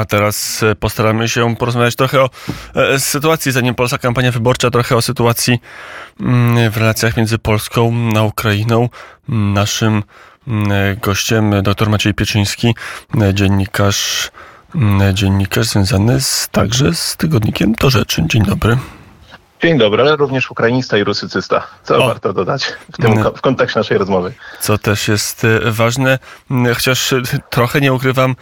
A teraz e, postaramy się porozmawiać trochę o e, sytuacji, zanim polska kampania wyborcza, trochę o sytuacji mm, w relacjach między Polską a Ukrainą. Naszym mm, gościem dr Maciej Pieczyński, e, dziennikarz, mm, dziennikarz związany z, także z tygodnikiem To Rzeczy. Dzień dobry. Dzień dobry, ale również ukrainista i rusycysta. Co o. warto dodać w, tym, w kontekście naszej rozmowy. Co też jest e, ważne, chociaż e, trochę nie ukrywam,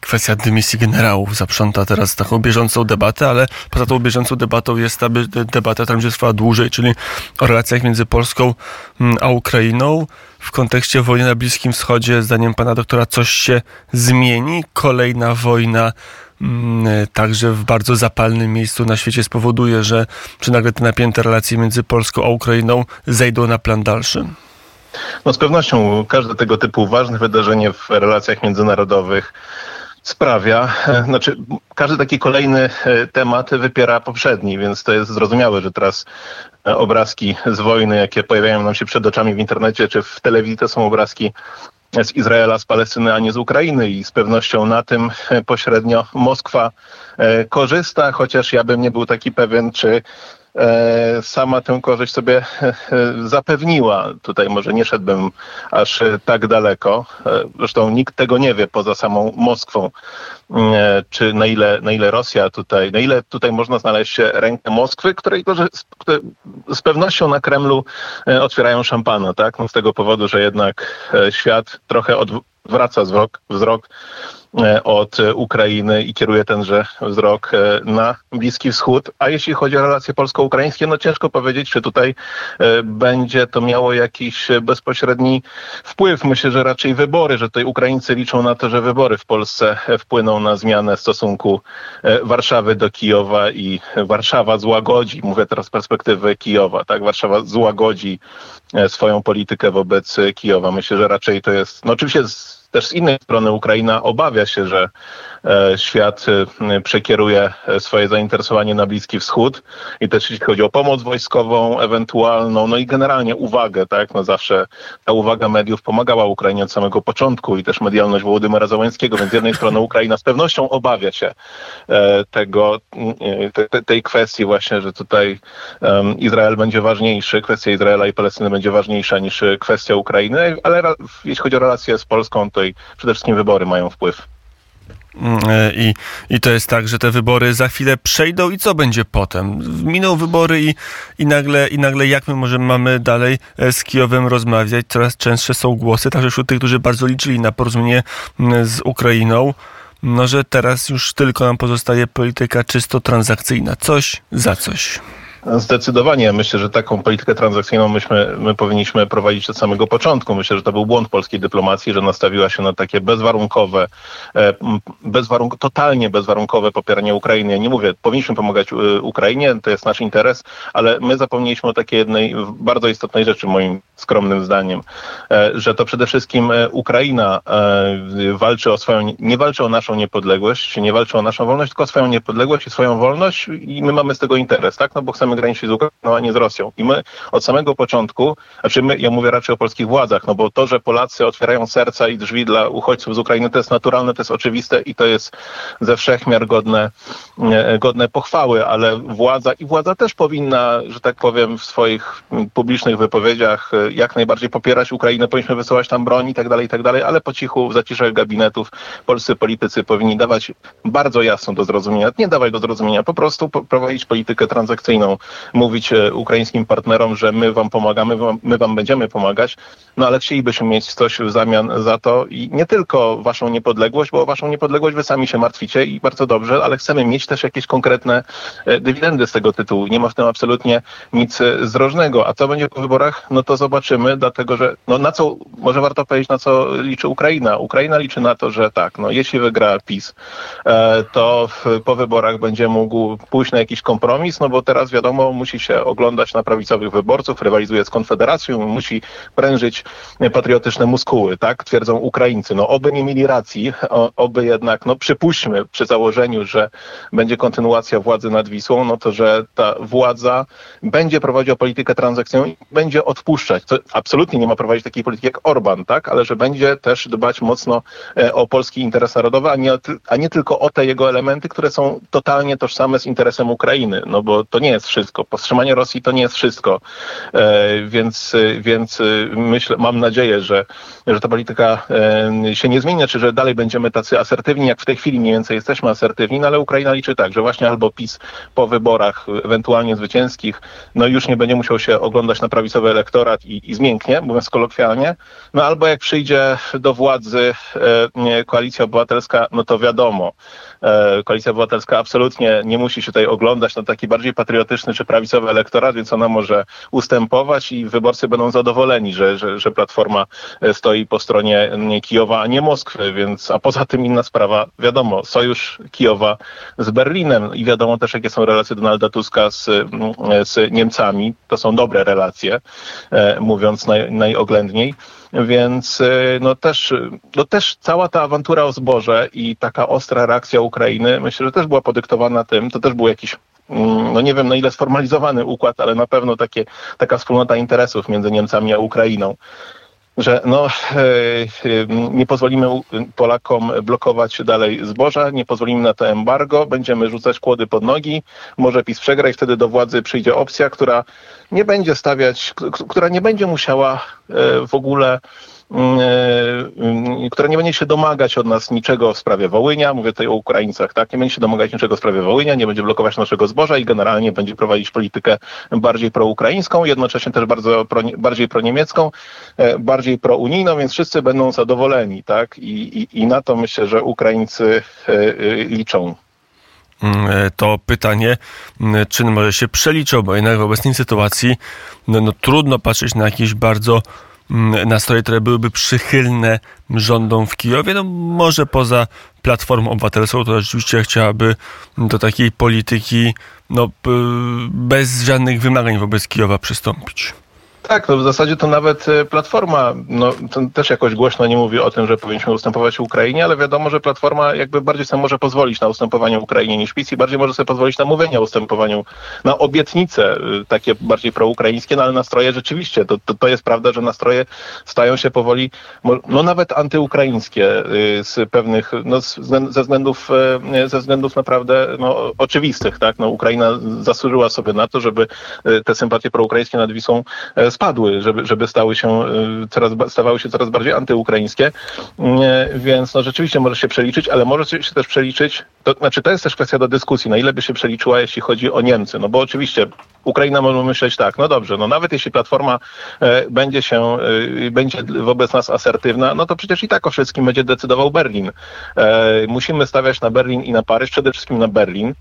kwestia dymisji generałów zaprząta teraz taką bieżącą debatę, ale poza tą bieżącą debatą jest ta debata, która będzie trwała dłużej, czyli o relacjach między Polską a Ukrainą. W kontekście wojny na Bliskim Wschodzie, zdaniem pana doktora, coś się zmieni? Kolejna wojna Mm, także w bardzo zapalnym miejscu na świecie spowoduje, że czy nagle te napięte relacje między Polską a Ukrainą zejdą na plan dalszy? No z pewnością każde tego typu ważne wydarzenie w relacjach międzynarodowych sprawia, e, znaczy każdy taki kolejny e, temat wypiera poprzedni, więc to jest zrozumiałe, że teraz e, obrazki z wojny, jakie pojawiają nam się przed oczami w internecie czy w telewizji, to są obrazki z Izraela, z Palestyny, a nie z Ukrainy. I z pewnością na tym e, pośrednio Moskwa e, korzysta, chociaż ja bym nie był taki pewien, czy sama tę korzyść sobie e, e, zapewniła. Tutaj może nie szedłbym aż tak daleko. Zresztą nikt tego nie wie poza samą Moskwą, czy na ile, na ile Rosja tutaj, na ile tutaj można znaleźć rękę Moskwy, której które z pewnością na Kremlu otwierają szampana, tak? No z tego powodu, że jednak świat trochę odwraca wzrok, wzrok E, od Ukrainy i kieruje tenże wzrok e, na Bliski Wschód. A jeśli chodzi o relacje polsko-ukraińskie, no ciężko powiedzieć, czy tutaj e, będzie to miało jakiś bezpośredni wpływ. Myślę, że raczej wybory, że tutaj Ukraińcy liczą na to, że wybory w Polsce wpłyną na zmianę stosunku Warszawy do Kijowa i Warszawa złagodzi, mówię teraz z perspektywy Kijowa, tak? Warszawa złagodzi swoją politykę wobec Kijowa. Myślę, że raczej to jest, no oczywiście z też z innej strony Ukraina obawia się, że e, świat e, przekieruje e, swoje zainteresowanie na Bliski Wschód i też jeśli chodzi o pomoc wojskową ewentualną, no i generalnie uwagę, tak, no zawsze ta uwaga mediów pomagała Ukrainie od samego początku i też medialność Wołodymyra Załańskiego, więc z jednej strony Ukraina z pewnością obawia się tego, te, tej kwestii właśnie, że tutaj Izrael będzie ważniejszy, kwestia Izraela i Palestyny będzie ważniejsza niż kwestia Ukrainy, ale jeśli chodzi o relacje z Polską, to tutaj przede wszystkim wybory mają wpływ. Mm, e, I, I to jest tak, że te wybory za chwilę przejdą i co będzie potem? Miną wybory i, i, nagle, i nagle jak my możemy mamy dalej e, z Kijowem rozmawiać? Coraz częstsze są głosy, także wśród tych, którzy bardzo liczyli na porozumienie mm, z Ukrainą, no że teraz już tylko nam pozostaje polityka czysto transakcyjna. Coś za coś. Zdecydowanie. Myślę, że taką politykę transakcyjną myśmy, my powinniśmy prowadzić od samego początku. Myślę, że to był błąd polskiej dyplomacji, że nastawiła się na takie bezwarunkowe, e, bezwarunk totalnie bezwarunkowe popieranie Ukrainy. Ja nie mówię, powinniśmy pomagać e, Ukrainie, to jest nasz interes, ale my zapomnieliśmy o takiej jednej bardzo istotnej rzeczy, moim skromnym zdaniem, e, że to przede wszystkim Ukraina walczy o swoją, nie walczy o naszą niepodległość, nie walczy o naszą wolność, tylko o swoją niepodległość i swoją wolność i my mamy z tego interes, tak? No bo chcemy chcemy graniczyć z Ukrainą, a nie z Rosją. I my od samego początku, znaczy my, ja mówię raczej o polskich władzach, no bo to, że Polacy otwierają serca i drzwi dla uchodźców z Ukrainy, to jest naturalne, to jest oczywiste i to jest ze wszechmiar godne, godne pochwały, ale władza i władza też powinna, że tak powiem, w swoich publicznych wypowiedziach e, jak najbardziej popierać Ukrainę, powinniśmy wysyłać tam broń i tak dalej, i tak dalej, ale po cichu, w zaciszach gabinetów polscy politycy powinni dawać bardzo jasno do zrozumienia, nie dawać do zrozumienia, po prostu prowadzić politykę transakcyjną, mówić e, ukraińskim partnerom, że my wam pomagamy, my wam będziemy pomagać, no ale chcielibyśmy mieć coś w zamian za to i nie tylko waszą niepodległość, bo o waszą niepodległość wy sami się martwicie i bardzo dobrze, ale chcemy mieć też jakieś konkretne e, dywidendy z tego tytułu. Nie ma w tym absolutnie nic e, zdrożnego. A co będzie po wyborach? No to zobaczymy, dlatego że no na co, może warto powiedzieć, na co liczy Ukraina. Ukraina liczy na to, że tak, no jeśli wygra PiS, to po wyborach będzie mógł pójść na jakiś kompromis, no bo teraz wiadomo, wiadomo, musi się oglądać na prawicowych wyborców, rywalizuje z Konfederacją, musi prężyć patriotyczne muskuły, tak? Twierdzą Ukraińcy. No oby nie mieli racji, oby jednak, no przypuśćmy przy założeniu, że będzie kontynuacja władzy nad Wisłą, no to, że ta władza będzie prowadziła politykę transakcyjną i będzie odpuszczać. To absolutnie nie ma prowadzić takiej polityki jak Orban, tak? Ale że będzie też dbać mocno e, o polski interes narodowy, a nie, a nie tylko o te jego elementy, które są totalnie tożsame z interesem Ukrainy, no bo to nie jest wszystko. Powstrzymanie Rosji to nie jest wszystko. E, więc, więc myślę, mam nadzieję, że, że ta polityka e, się nie zmieni, czy że dalej będziemy tacy asertywni, jak w tej chwili mniej więcej jesteśmy asertywni, no ale Ukraina liczy tak, że właśnie albo PiS po wyborach ewentualnie zwycięskich, no już nie będzie musiał się oglądać na prawicowy elektorat i, i zmięknie, mówiąc kolokwialnie, no albo jak przyjdzie do władzy e, Koalicja Obywatelska, no to wiadomo, e, Koalicja Obywatelska absolutnie nie musi się tutaj oglądać na taki bardziej patriotyczny czy prawicowy elektorat, więc ona może ustępować i wyborcy będą zadowoleni, że, że, że Platforma e, stoi po stronie Kijowa, a nie Moskwy, więc a poza tym inna sprawa, wiadomo, sojusz Kijowa z Berlinem i wiadomo też, jakie są relacje Donalda Tuska z, z Niemcami. To są dobre relacje, e, mówiąc naj, najoględniej. Więc e, no też, no też cała ta awantura o zboże i taka ostra reakcja Ukrainy, myślę, że też była podyktowana tym, to też był jakiś mm, no nie wiem na ile sformalizowany układ, ale na pewno takie, taka wspólnota interesów między Niemcami a Ukrainą że no, e, e, nie pozwolimy Polakom blokować dalej zboża, nie pozwolimy na to embargo, będziemy rzucać kłody pod nogi, może PiS przegra i wtedy do władzy przyjdzie opcja, która nie będzie stawiać, która nie będzie musiała e, w ogóle Mm, która nie będzie się domagać od nas niczego w sprawie Wołynia, mówię tutaj o Ukraińcach, tak, nie będzie się domagać niczego w sprawie Wołynia, nie będzie blokować naszego zboża i generalnie będzie prowadzić politykę bardziej proukraińską, jednocześnie też bardzo pro, bardziej proniemiecką, e, bardziej prounijną, więc wszyscy będą zadowoleni, tak, i, i, i na to myślę, że Ukraińcy e, liczą. Mm, to pytanie, mm, czy może się przeliczą, bo jednak w obecnej sytuacji no, no, trudno patrzeć na jakieś bardzo Mm, nastroje, które byłyby przychylne rządom w Kijowie. No może poza Platformą Obywatelską, to rzeczywiście chciałaby do takiej polityki no, bez żadnych wymagań wobec Kijowa przystąpić. Tak, no w zasadzie to nawet e, Platforma no, też jakoś głośno nie mówi o tym, że powinniśmy ustępować Ukrainie, ale wiadomo, że Platforma jakby bardziej sobie może pozwolić na ustępowanie Ukrainie niż PiS i bardziej może sobie pozwolić na mówienie o ustępowaniu, na obietnice e, takie bardziej proukraińskie, no ale nastroje rzeczywiście, to, to, to jest prawda, że nastroje stają się powoli, no nawet antyukraińskie e, z pewnych, no ze względów, ze względów naprawdę no, oczywistych, tak, no Ukraina zasłużyła sobie na to, żeby te sympatie proukraińskie nad Wisłą spadły, żeby, żeby stały się y, coraz, stawały się coraz bardziej antyukraińskie. Y, więc no, rzeczywiście może się przeliczyć, ale może się też przeliczyć, to znaczy to jest też kwestia do dyskusji, na ile by się przeliczyła, jeśli chodzi o Niemcy. No bo oczywiście Ukraina może myśleć tak, no dobrze, no nawet jeśli Platforma e, będzie się, e, będzie wobec nas asertywna, no to przecież i tak o wszystkim będzie decydował Berlin. E, musimy stawiać na Berlin i na Paryż, przede wszystkim na Berlin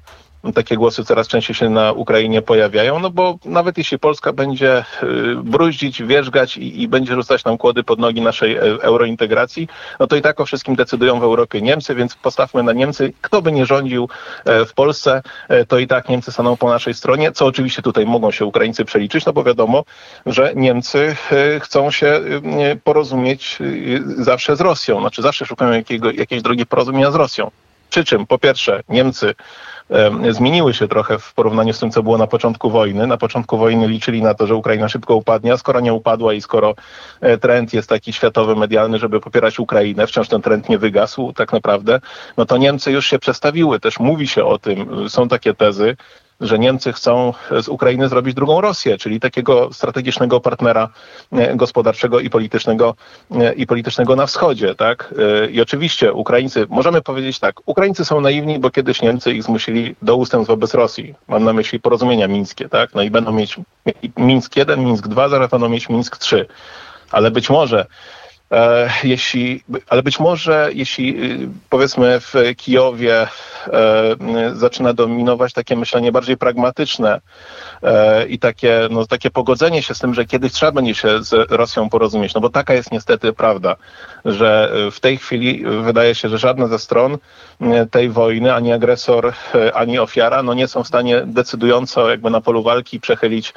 takie głosy coraz częściej się na Ukrainie pojawiają, no bo nawet jeśli Polska będzie y, bruździć, wierzgać i, i, będzie rzucać nam kłody pod nogi naszej e, eurointegracji, no to i tak o wszystkim decydują w Europie Niemcy, więc postawmy na Niemcy. Kto by nie rządził e, w Polsce, e, to i tak Niemcy staną po naszej stronie, co oczywiście tutaj mogą się Ukraińcy przeliczyć, no bo wiadomo, że Niemcy chcą się porozumieć zawsze z Rosją, znaczy zawsze szukają jakiego, jakiejś drogi porozumienia z Rosją. Przy czym, po pierwsze, Niemcy zmieniły się trochę w porównaniu z tym, co było na początku wojny. Na początku wojny liczyli na to, że Ukraina szybko upadnie, a skoro nie upadła i skoro e, trend jest taki światowy, medialny, żeby popierać Ukrainę, wciąż ten trend nie wygasł tak naprawdę, no to Niemcy już się przestawiły. Też mówi się o tym, są takie tezy, że Niemcy chcą z Ukrainy zrobić drugą Rosję, czyli takiego strategicznego partnera e, gospodarczego i politycznego, e, i politycznego na wschodzie. Tak? E, I oczywiście Ukraińcy, możemy powiedzieć tak, Ukraińcy są naiwni, bo kiedyś Niemcy ich zmusili do ustępstw wobec Rosji. Mam na myśli porozumienia mińskie, tak? No i będą mieć Mińsk 1, Mińsk 2, zaraz będą mieć Mińsk 3. Ale być może jeśli, ale być może jeśli y, powiedzmy w Kijowie e, zaczyna dominować takie myślenie bardziej pragmatyczne e, i takie, no, takie pogodzenie się z tym, że kiedyś trzeba będzie się z Rosją porozumieć, no bo taka jest niestety prawda, że w tej chwili wydaje się, że żadna ze stron tej wojny, ani agresor, ani ofiara, no nie są w stanie decydująco jakby na polu walki przechylić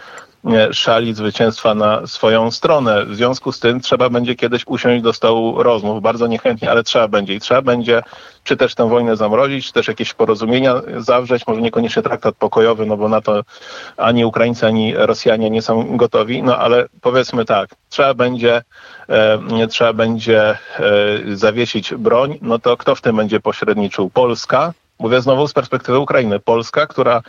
szali zwycięstwa na swoją stronę. W związku z tym trzeba będzie kiedyś usiąść do stołu rozmów, bardzo niechętnie, ale trzeba będzie. I trzeba będzie czy też tę wojnę zamrozić, czy też jakieś porozumienia zawrzeć, może niekoniecznie traktat pokojowy, no bo na to ani Ukraińcy, ani Rosjanie nie są gotowi, no ale powiedzmy tak, trzeba będzie, e, trzeba będzie e, zawiesić broń, no to kto w tym będzie pośredniczył? Polska, Mówię znowu z perspektywy Ukrainy. Polska, która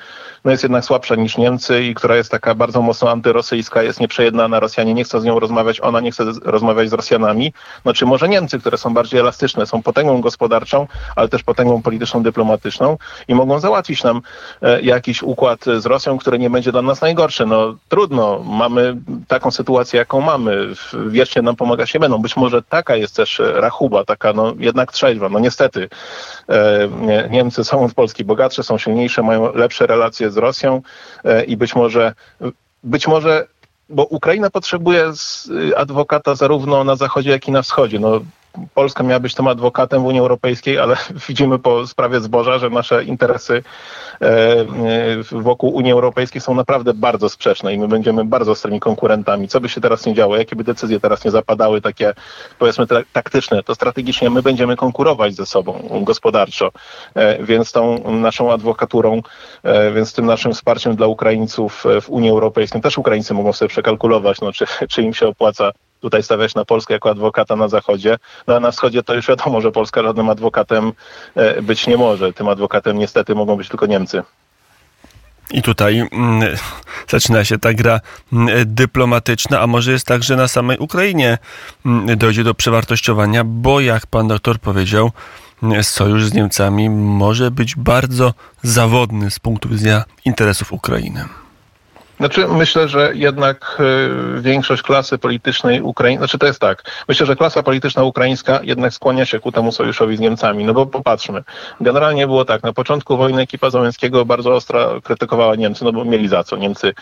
no jest jednak słabsza niż Niemcy i która jest taka bardzo mocno antyrosyjska, jest nieprzejednana. Rosjanie nie chcą z nią rozmawiać, ona nie chce rozmawiać z Rosjanami. No czy może Niemcy, które są bardziej elastyczne, są potęgą gospodarczą, ale też potęgą polityczną, dyplomatyczną i mogą załatwić nam e, jakiś układ z Rosją, który nie będzie dla nas najgorszy. No trudno, mamy taką sytuację, jaką mamy. Wiecznie nam pomagać nie będą. Być może taka jest też rachuba, taka no jednak trzeźwa. No niestety e, Niemcy są od Polski bogatsze, są silniejsze, mają lepsze relacje z Rosją e, i być może, być może bo Ukraina potrzebuje adwokata zarówno na zachodzie, jak i na wschodzie. No, Polska miała być tym adwokatem w Unii Europejskiej, ale widzimy po sprawie zboża, że nasze interesy e, e, wokół Unii Europejskiej są naprawdę bardzo sprzeczne i my będziemy bardzo ostrymi konkurentami. Co by się teraz nie działo, jakie by decyzje teraz nie zapadały, takie powiedzmy taktyczne, to strategicznie my będziemy konkurować ze sobą gospodarczo. E, więc tą naszą adwokaturą, więc tym naszym wsparciem dla Ukraińców w Unii Europejskiej, też Ukraińcy mogą sobie przekalkulować, no, czy, czy im się opłaca tutaj stawiać na Polskę jako adwokata na Zachodzie. No a na Wschodzie to już wiadomo, że Polska żadnym adwokatem e, być nie może. Tym adwokatem niestety mogą być tylko Niemcy. I tutaj mm, zaczyna się ta gra mm, dyplomatyczna, a może jest tak, że na samej Ukrainie mm, dojdzie do przewartościowania, bo jak pan doktor powiedział, mm, sojusz z Niemcami może być bardzo zawodny z punktu widzenia interesów Ukrainy. Znaczy, myślę, że jednak y, większość klasy politycznej Ukrainy, znaczy to jest tak, myślę, że klasa polityczna ukraińska jednak skłania się ku temu sojuszowi z Niemcami, no bo popatrzmy, generalnie było tak, na początku wojny ekipa Załęckiego bardzo ostro krytykowała Niemcy, no bo mieli za co, Niemcy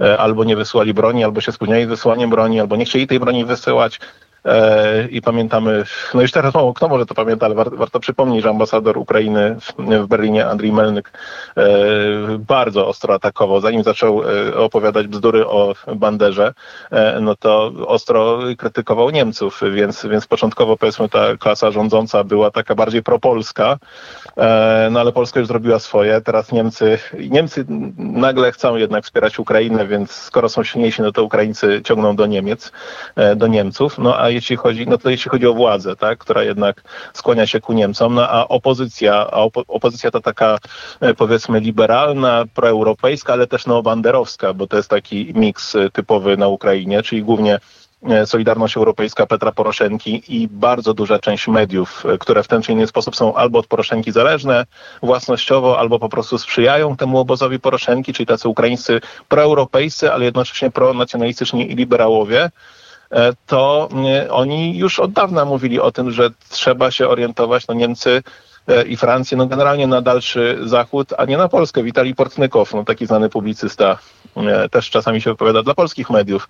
e, albo nie wysyłali broni, albo się spóźniali z wysyłaniem broni, albo nie chcieli tej broni wysyłać, E, I pamiętamy, no już teraz mało kto może to pamięta, ale warto, warto przypomnieć, że ambasador Ukrainy w, w Berlinie, Andrii Melnyk, e, bardzo ostro atakował. Zanim zaczął e, opowiadać bzdury o Banderze, no to ostro krytykował Niemców, więc, więc początkowo powiedzmy ta klasa rządząca była taka bardziej propolska, no ale Polska już zrobiła swoje. Teraz Niemcy, Niemcy nagle chcą jednak wspierać Ukrainę, więc skoro są silniejsi, no to Ukraińcy ciągną do Niemiec, do Niemców. No a jeśli chodzi, no to jeśli chodzi o władzę, tak, która jednak skłania się ku Niemcom, no a opozycja, a opo opozycja to taka e, powiedzmy liberalna, proeuropejska, ale też neobanderowska, bo to jest taki miks e, typowy na Ukrainie, czyli głównie e, Solidarność Europejska Petra Poroszenki i bardzo duża część mediów, które w ten czy inny sposób są albo od Poroszenki zależne własnościowo, albo po prostu sprzyjają temu obozowi Poroszenki, czyli tacy ukraińscy proeuropejscy, ale jednocześnie pronacjonalistyczni i liberałowie. E, to e, oni już od dawna mówili o tym, że trzeba się orientować, no Niemcy e, i Francję, no generalnie na dalszy zachód, a nie na Polskę. Witali Portnykow, no taki znany publicysta, też czasami się wypowiada dla polskich mediów,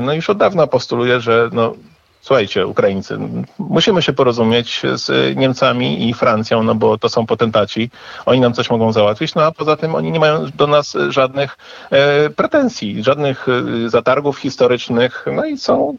no już od dawna postuluje, że no, słuchajcie, Ukraińcy, musimy się porozumieć z Niemcami i Francją, no bo to są potentaci, oni nam coś mogą załatwić, no a poza tym oni nie mają do nas żadnych e, pretensji, żadnych e, zatargów historycznych, no i są,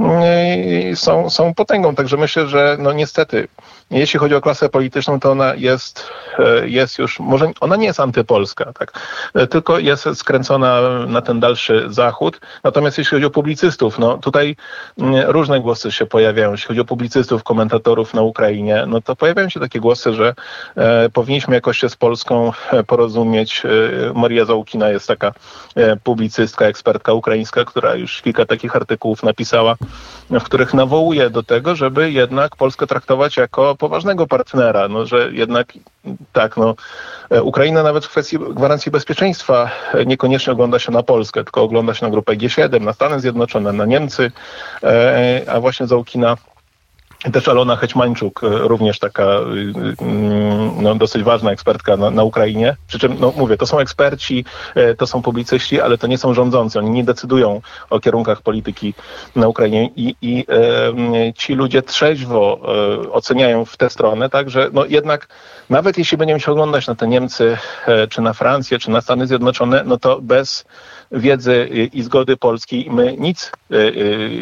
e, są, są potęgą, także myślę, że no niestety jeśli chodzi o klasę polityczną, to ona jest, e, jest już, może ona nie jest antypolska, tak, e, tylko jest skręcona na ten dalszy zachód. Natomiast jeśli chodzi o publicystów, no tutaj mm, różne głosy się pojawiają. Jeśli chodzi o publicystów, komentatorów na Ukrainie, no to pojawiają się takie głosy, że e, powinniśmy jakoś się z Polską e, porozumieć. E, Maria Załkina jest taka e, publicystka, ekspertka ukraińska, która już kilka takich artykułów napisała, w których nawołuje do tego, żeby jednak Polskę traktować jako poważnego partnera, no, że jednak tak, no, Ukraina nawet w kwestii gwarancji bezpieczeństwa niekoniecznie ogląda się na Polskę, tylko ogląda się na grupę G7, na Stany Zjednoczone, na Niemcy, a właśnie Załkina też Alona Heczmańczuk, e, również taka y, y, no, dosyć ważna ekspertka na, na, Ukrainie. Przy czym, no mówię, to są eksperci, to są publicyści, ale to nie są rządzący. Oni nie decydują o kierunkach polityki na Ukrainie i, i e, ci ludzie trzeźwo e, oceniają w tę stronę, tak, że no jednak nawet jeśli będziemy się oglądać na te Niemcy, e, czy na Francję, czy na Stany Zjednoczone, no to bez wiedzy i zgody Polski my nic y, y,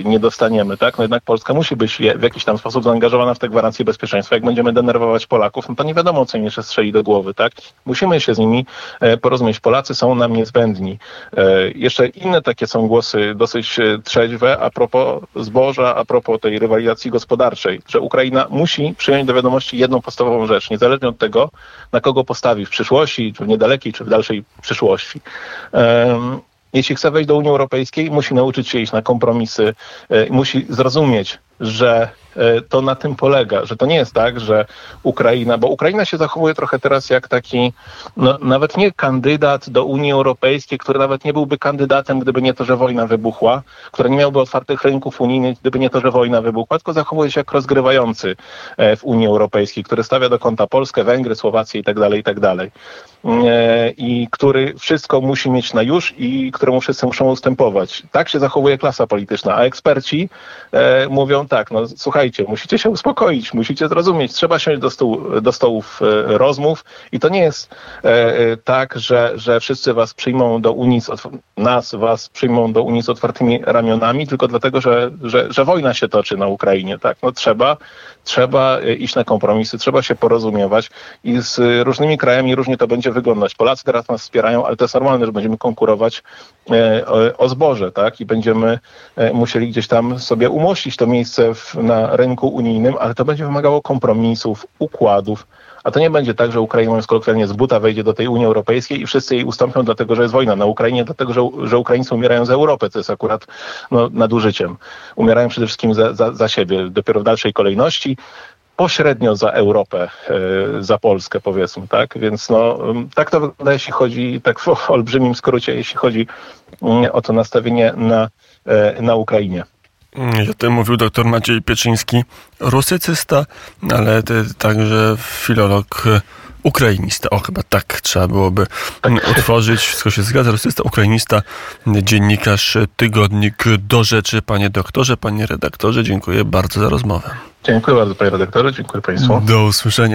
nie dostaniemy, tak? No jednak Polska musi być w jakiś tam sposób zaangażowana w te gwarancje bezpieczeństwa. Jak będziemy denerwować Polaków, no to nie wiadomo, co im jeszcze strzeli do głowy, tak? Musimy się z nimi e, porozumieć. Polacy są nam niezbędni. E, jeszcze inne takie są głosy dosyć e, trzeźwe a propos zboża, a propos tej rywalizacji gospodarczej, że Ukraina musi przyjąć do wiadomości jedną podstawową rzecz, niezależnie od tego, na kogo postawi w przyszłości, czy w niedalekiej, czy w dalszej przyszłości jeśli chce wejść do Unii Europejskiej, musi nauczyć się iść na kompromisy, e, musi zrozumieć, że e, to na tym polega, że to nie jest tak, że Ukraina, bo Ukraina się zachowuje trochę teraz jak taki, no, nawet nie kandydat do Unii Europejskiej, który nawet nie byłby kandydatem, gdyby nie to, że wojna wybuchła, który nie miałby otwartych rynków unijnych, gdyby nie to, że wojna wybuchła, tylko zachowuje się jak rozgrywający e, w Unii Europejskiej, który stawia do konta Polskę, Węgry, Słowację itd., tak itd. Tak e, I który wszystko musi mieć na już i któremu wszyscy muszą ustępować. Tak się zachowuje klasa polityczna, a eksperci mówią, tak, no słuchajcie, musicie się uspokoić, musicie zrozumieć, trzeba siąść do, stołu, do stołów e, rozmów i to nie jest e, e, tak, że, że wszyscy was przyjmą do Unii, nas was przyjmą do Unii z otwartymi ramionami, tylko dlatego, że, że, że wojna się toczy na Ukrainie, tak, no trzeba, trzeba iść na kompromisy, trzeba się porozumiewać i z różnymi krajami różnie to będzie wyglądać. Polacy teraz nas wspierają, ale to jest normalne, że będziemy konkurować o zboże, tak, i będziemy musieli gdzieś tam sobie umościć to miejsce miejsce w, na rynku unijnym, ale to będzie wymagało kompromisów, układów. A to nie będzie tak, że Ukraina, mówiąc kolokwialnie, z buta wejdzie do tej Unii Europejskiej i wszyscy jej ustąpią, dlatego że jest wojna na Ukrainie, dlatego że, że Ukraińcy umierają za Europę, co jest akurat no, nadużyciem. Umierają przede wszystkim za, za, za siebie, dopiero w dalszej kolejności pośrednio za Europę, e, za Polskę powiedzmy, tak? Więc no, tak to wygląda, jeśli chodzi, tak w olbrzymim skrócie, jeśli chodzi mm, o to nastawienie na, e, na Ukrainie. O tym mówił dr Maciej Pieczyński, rusycysta, ale także filolog ukrainista. O, chyba tak trzeba byłoby tak. utworzyć. Wszystko się zgadza. Rusysta, ukrainista, dziennikarz, tygodnik do rzeczy. Panie doktorze, panie redaktorze, dziękuję bardzo za rozmowę. Dziękuję bardzo, panie redaktorze, dziękuję państwu. Do usłyszenia.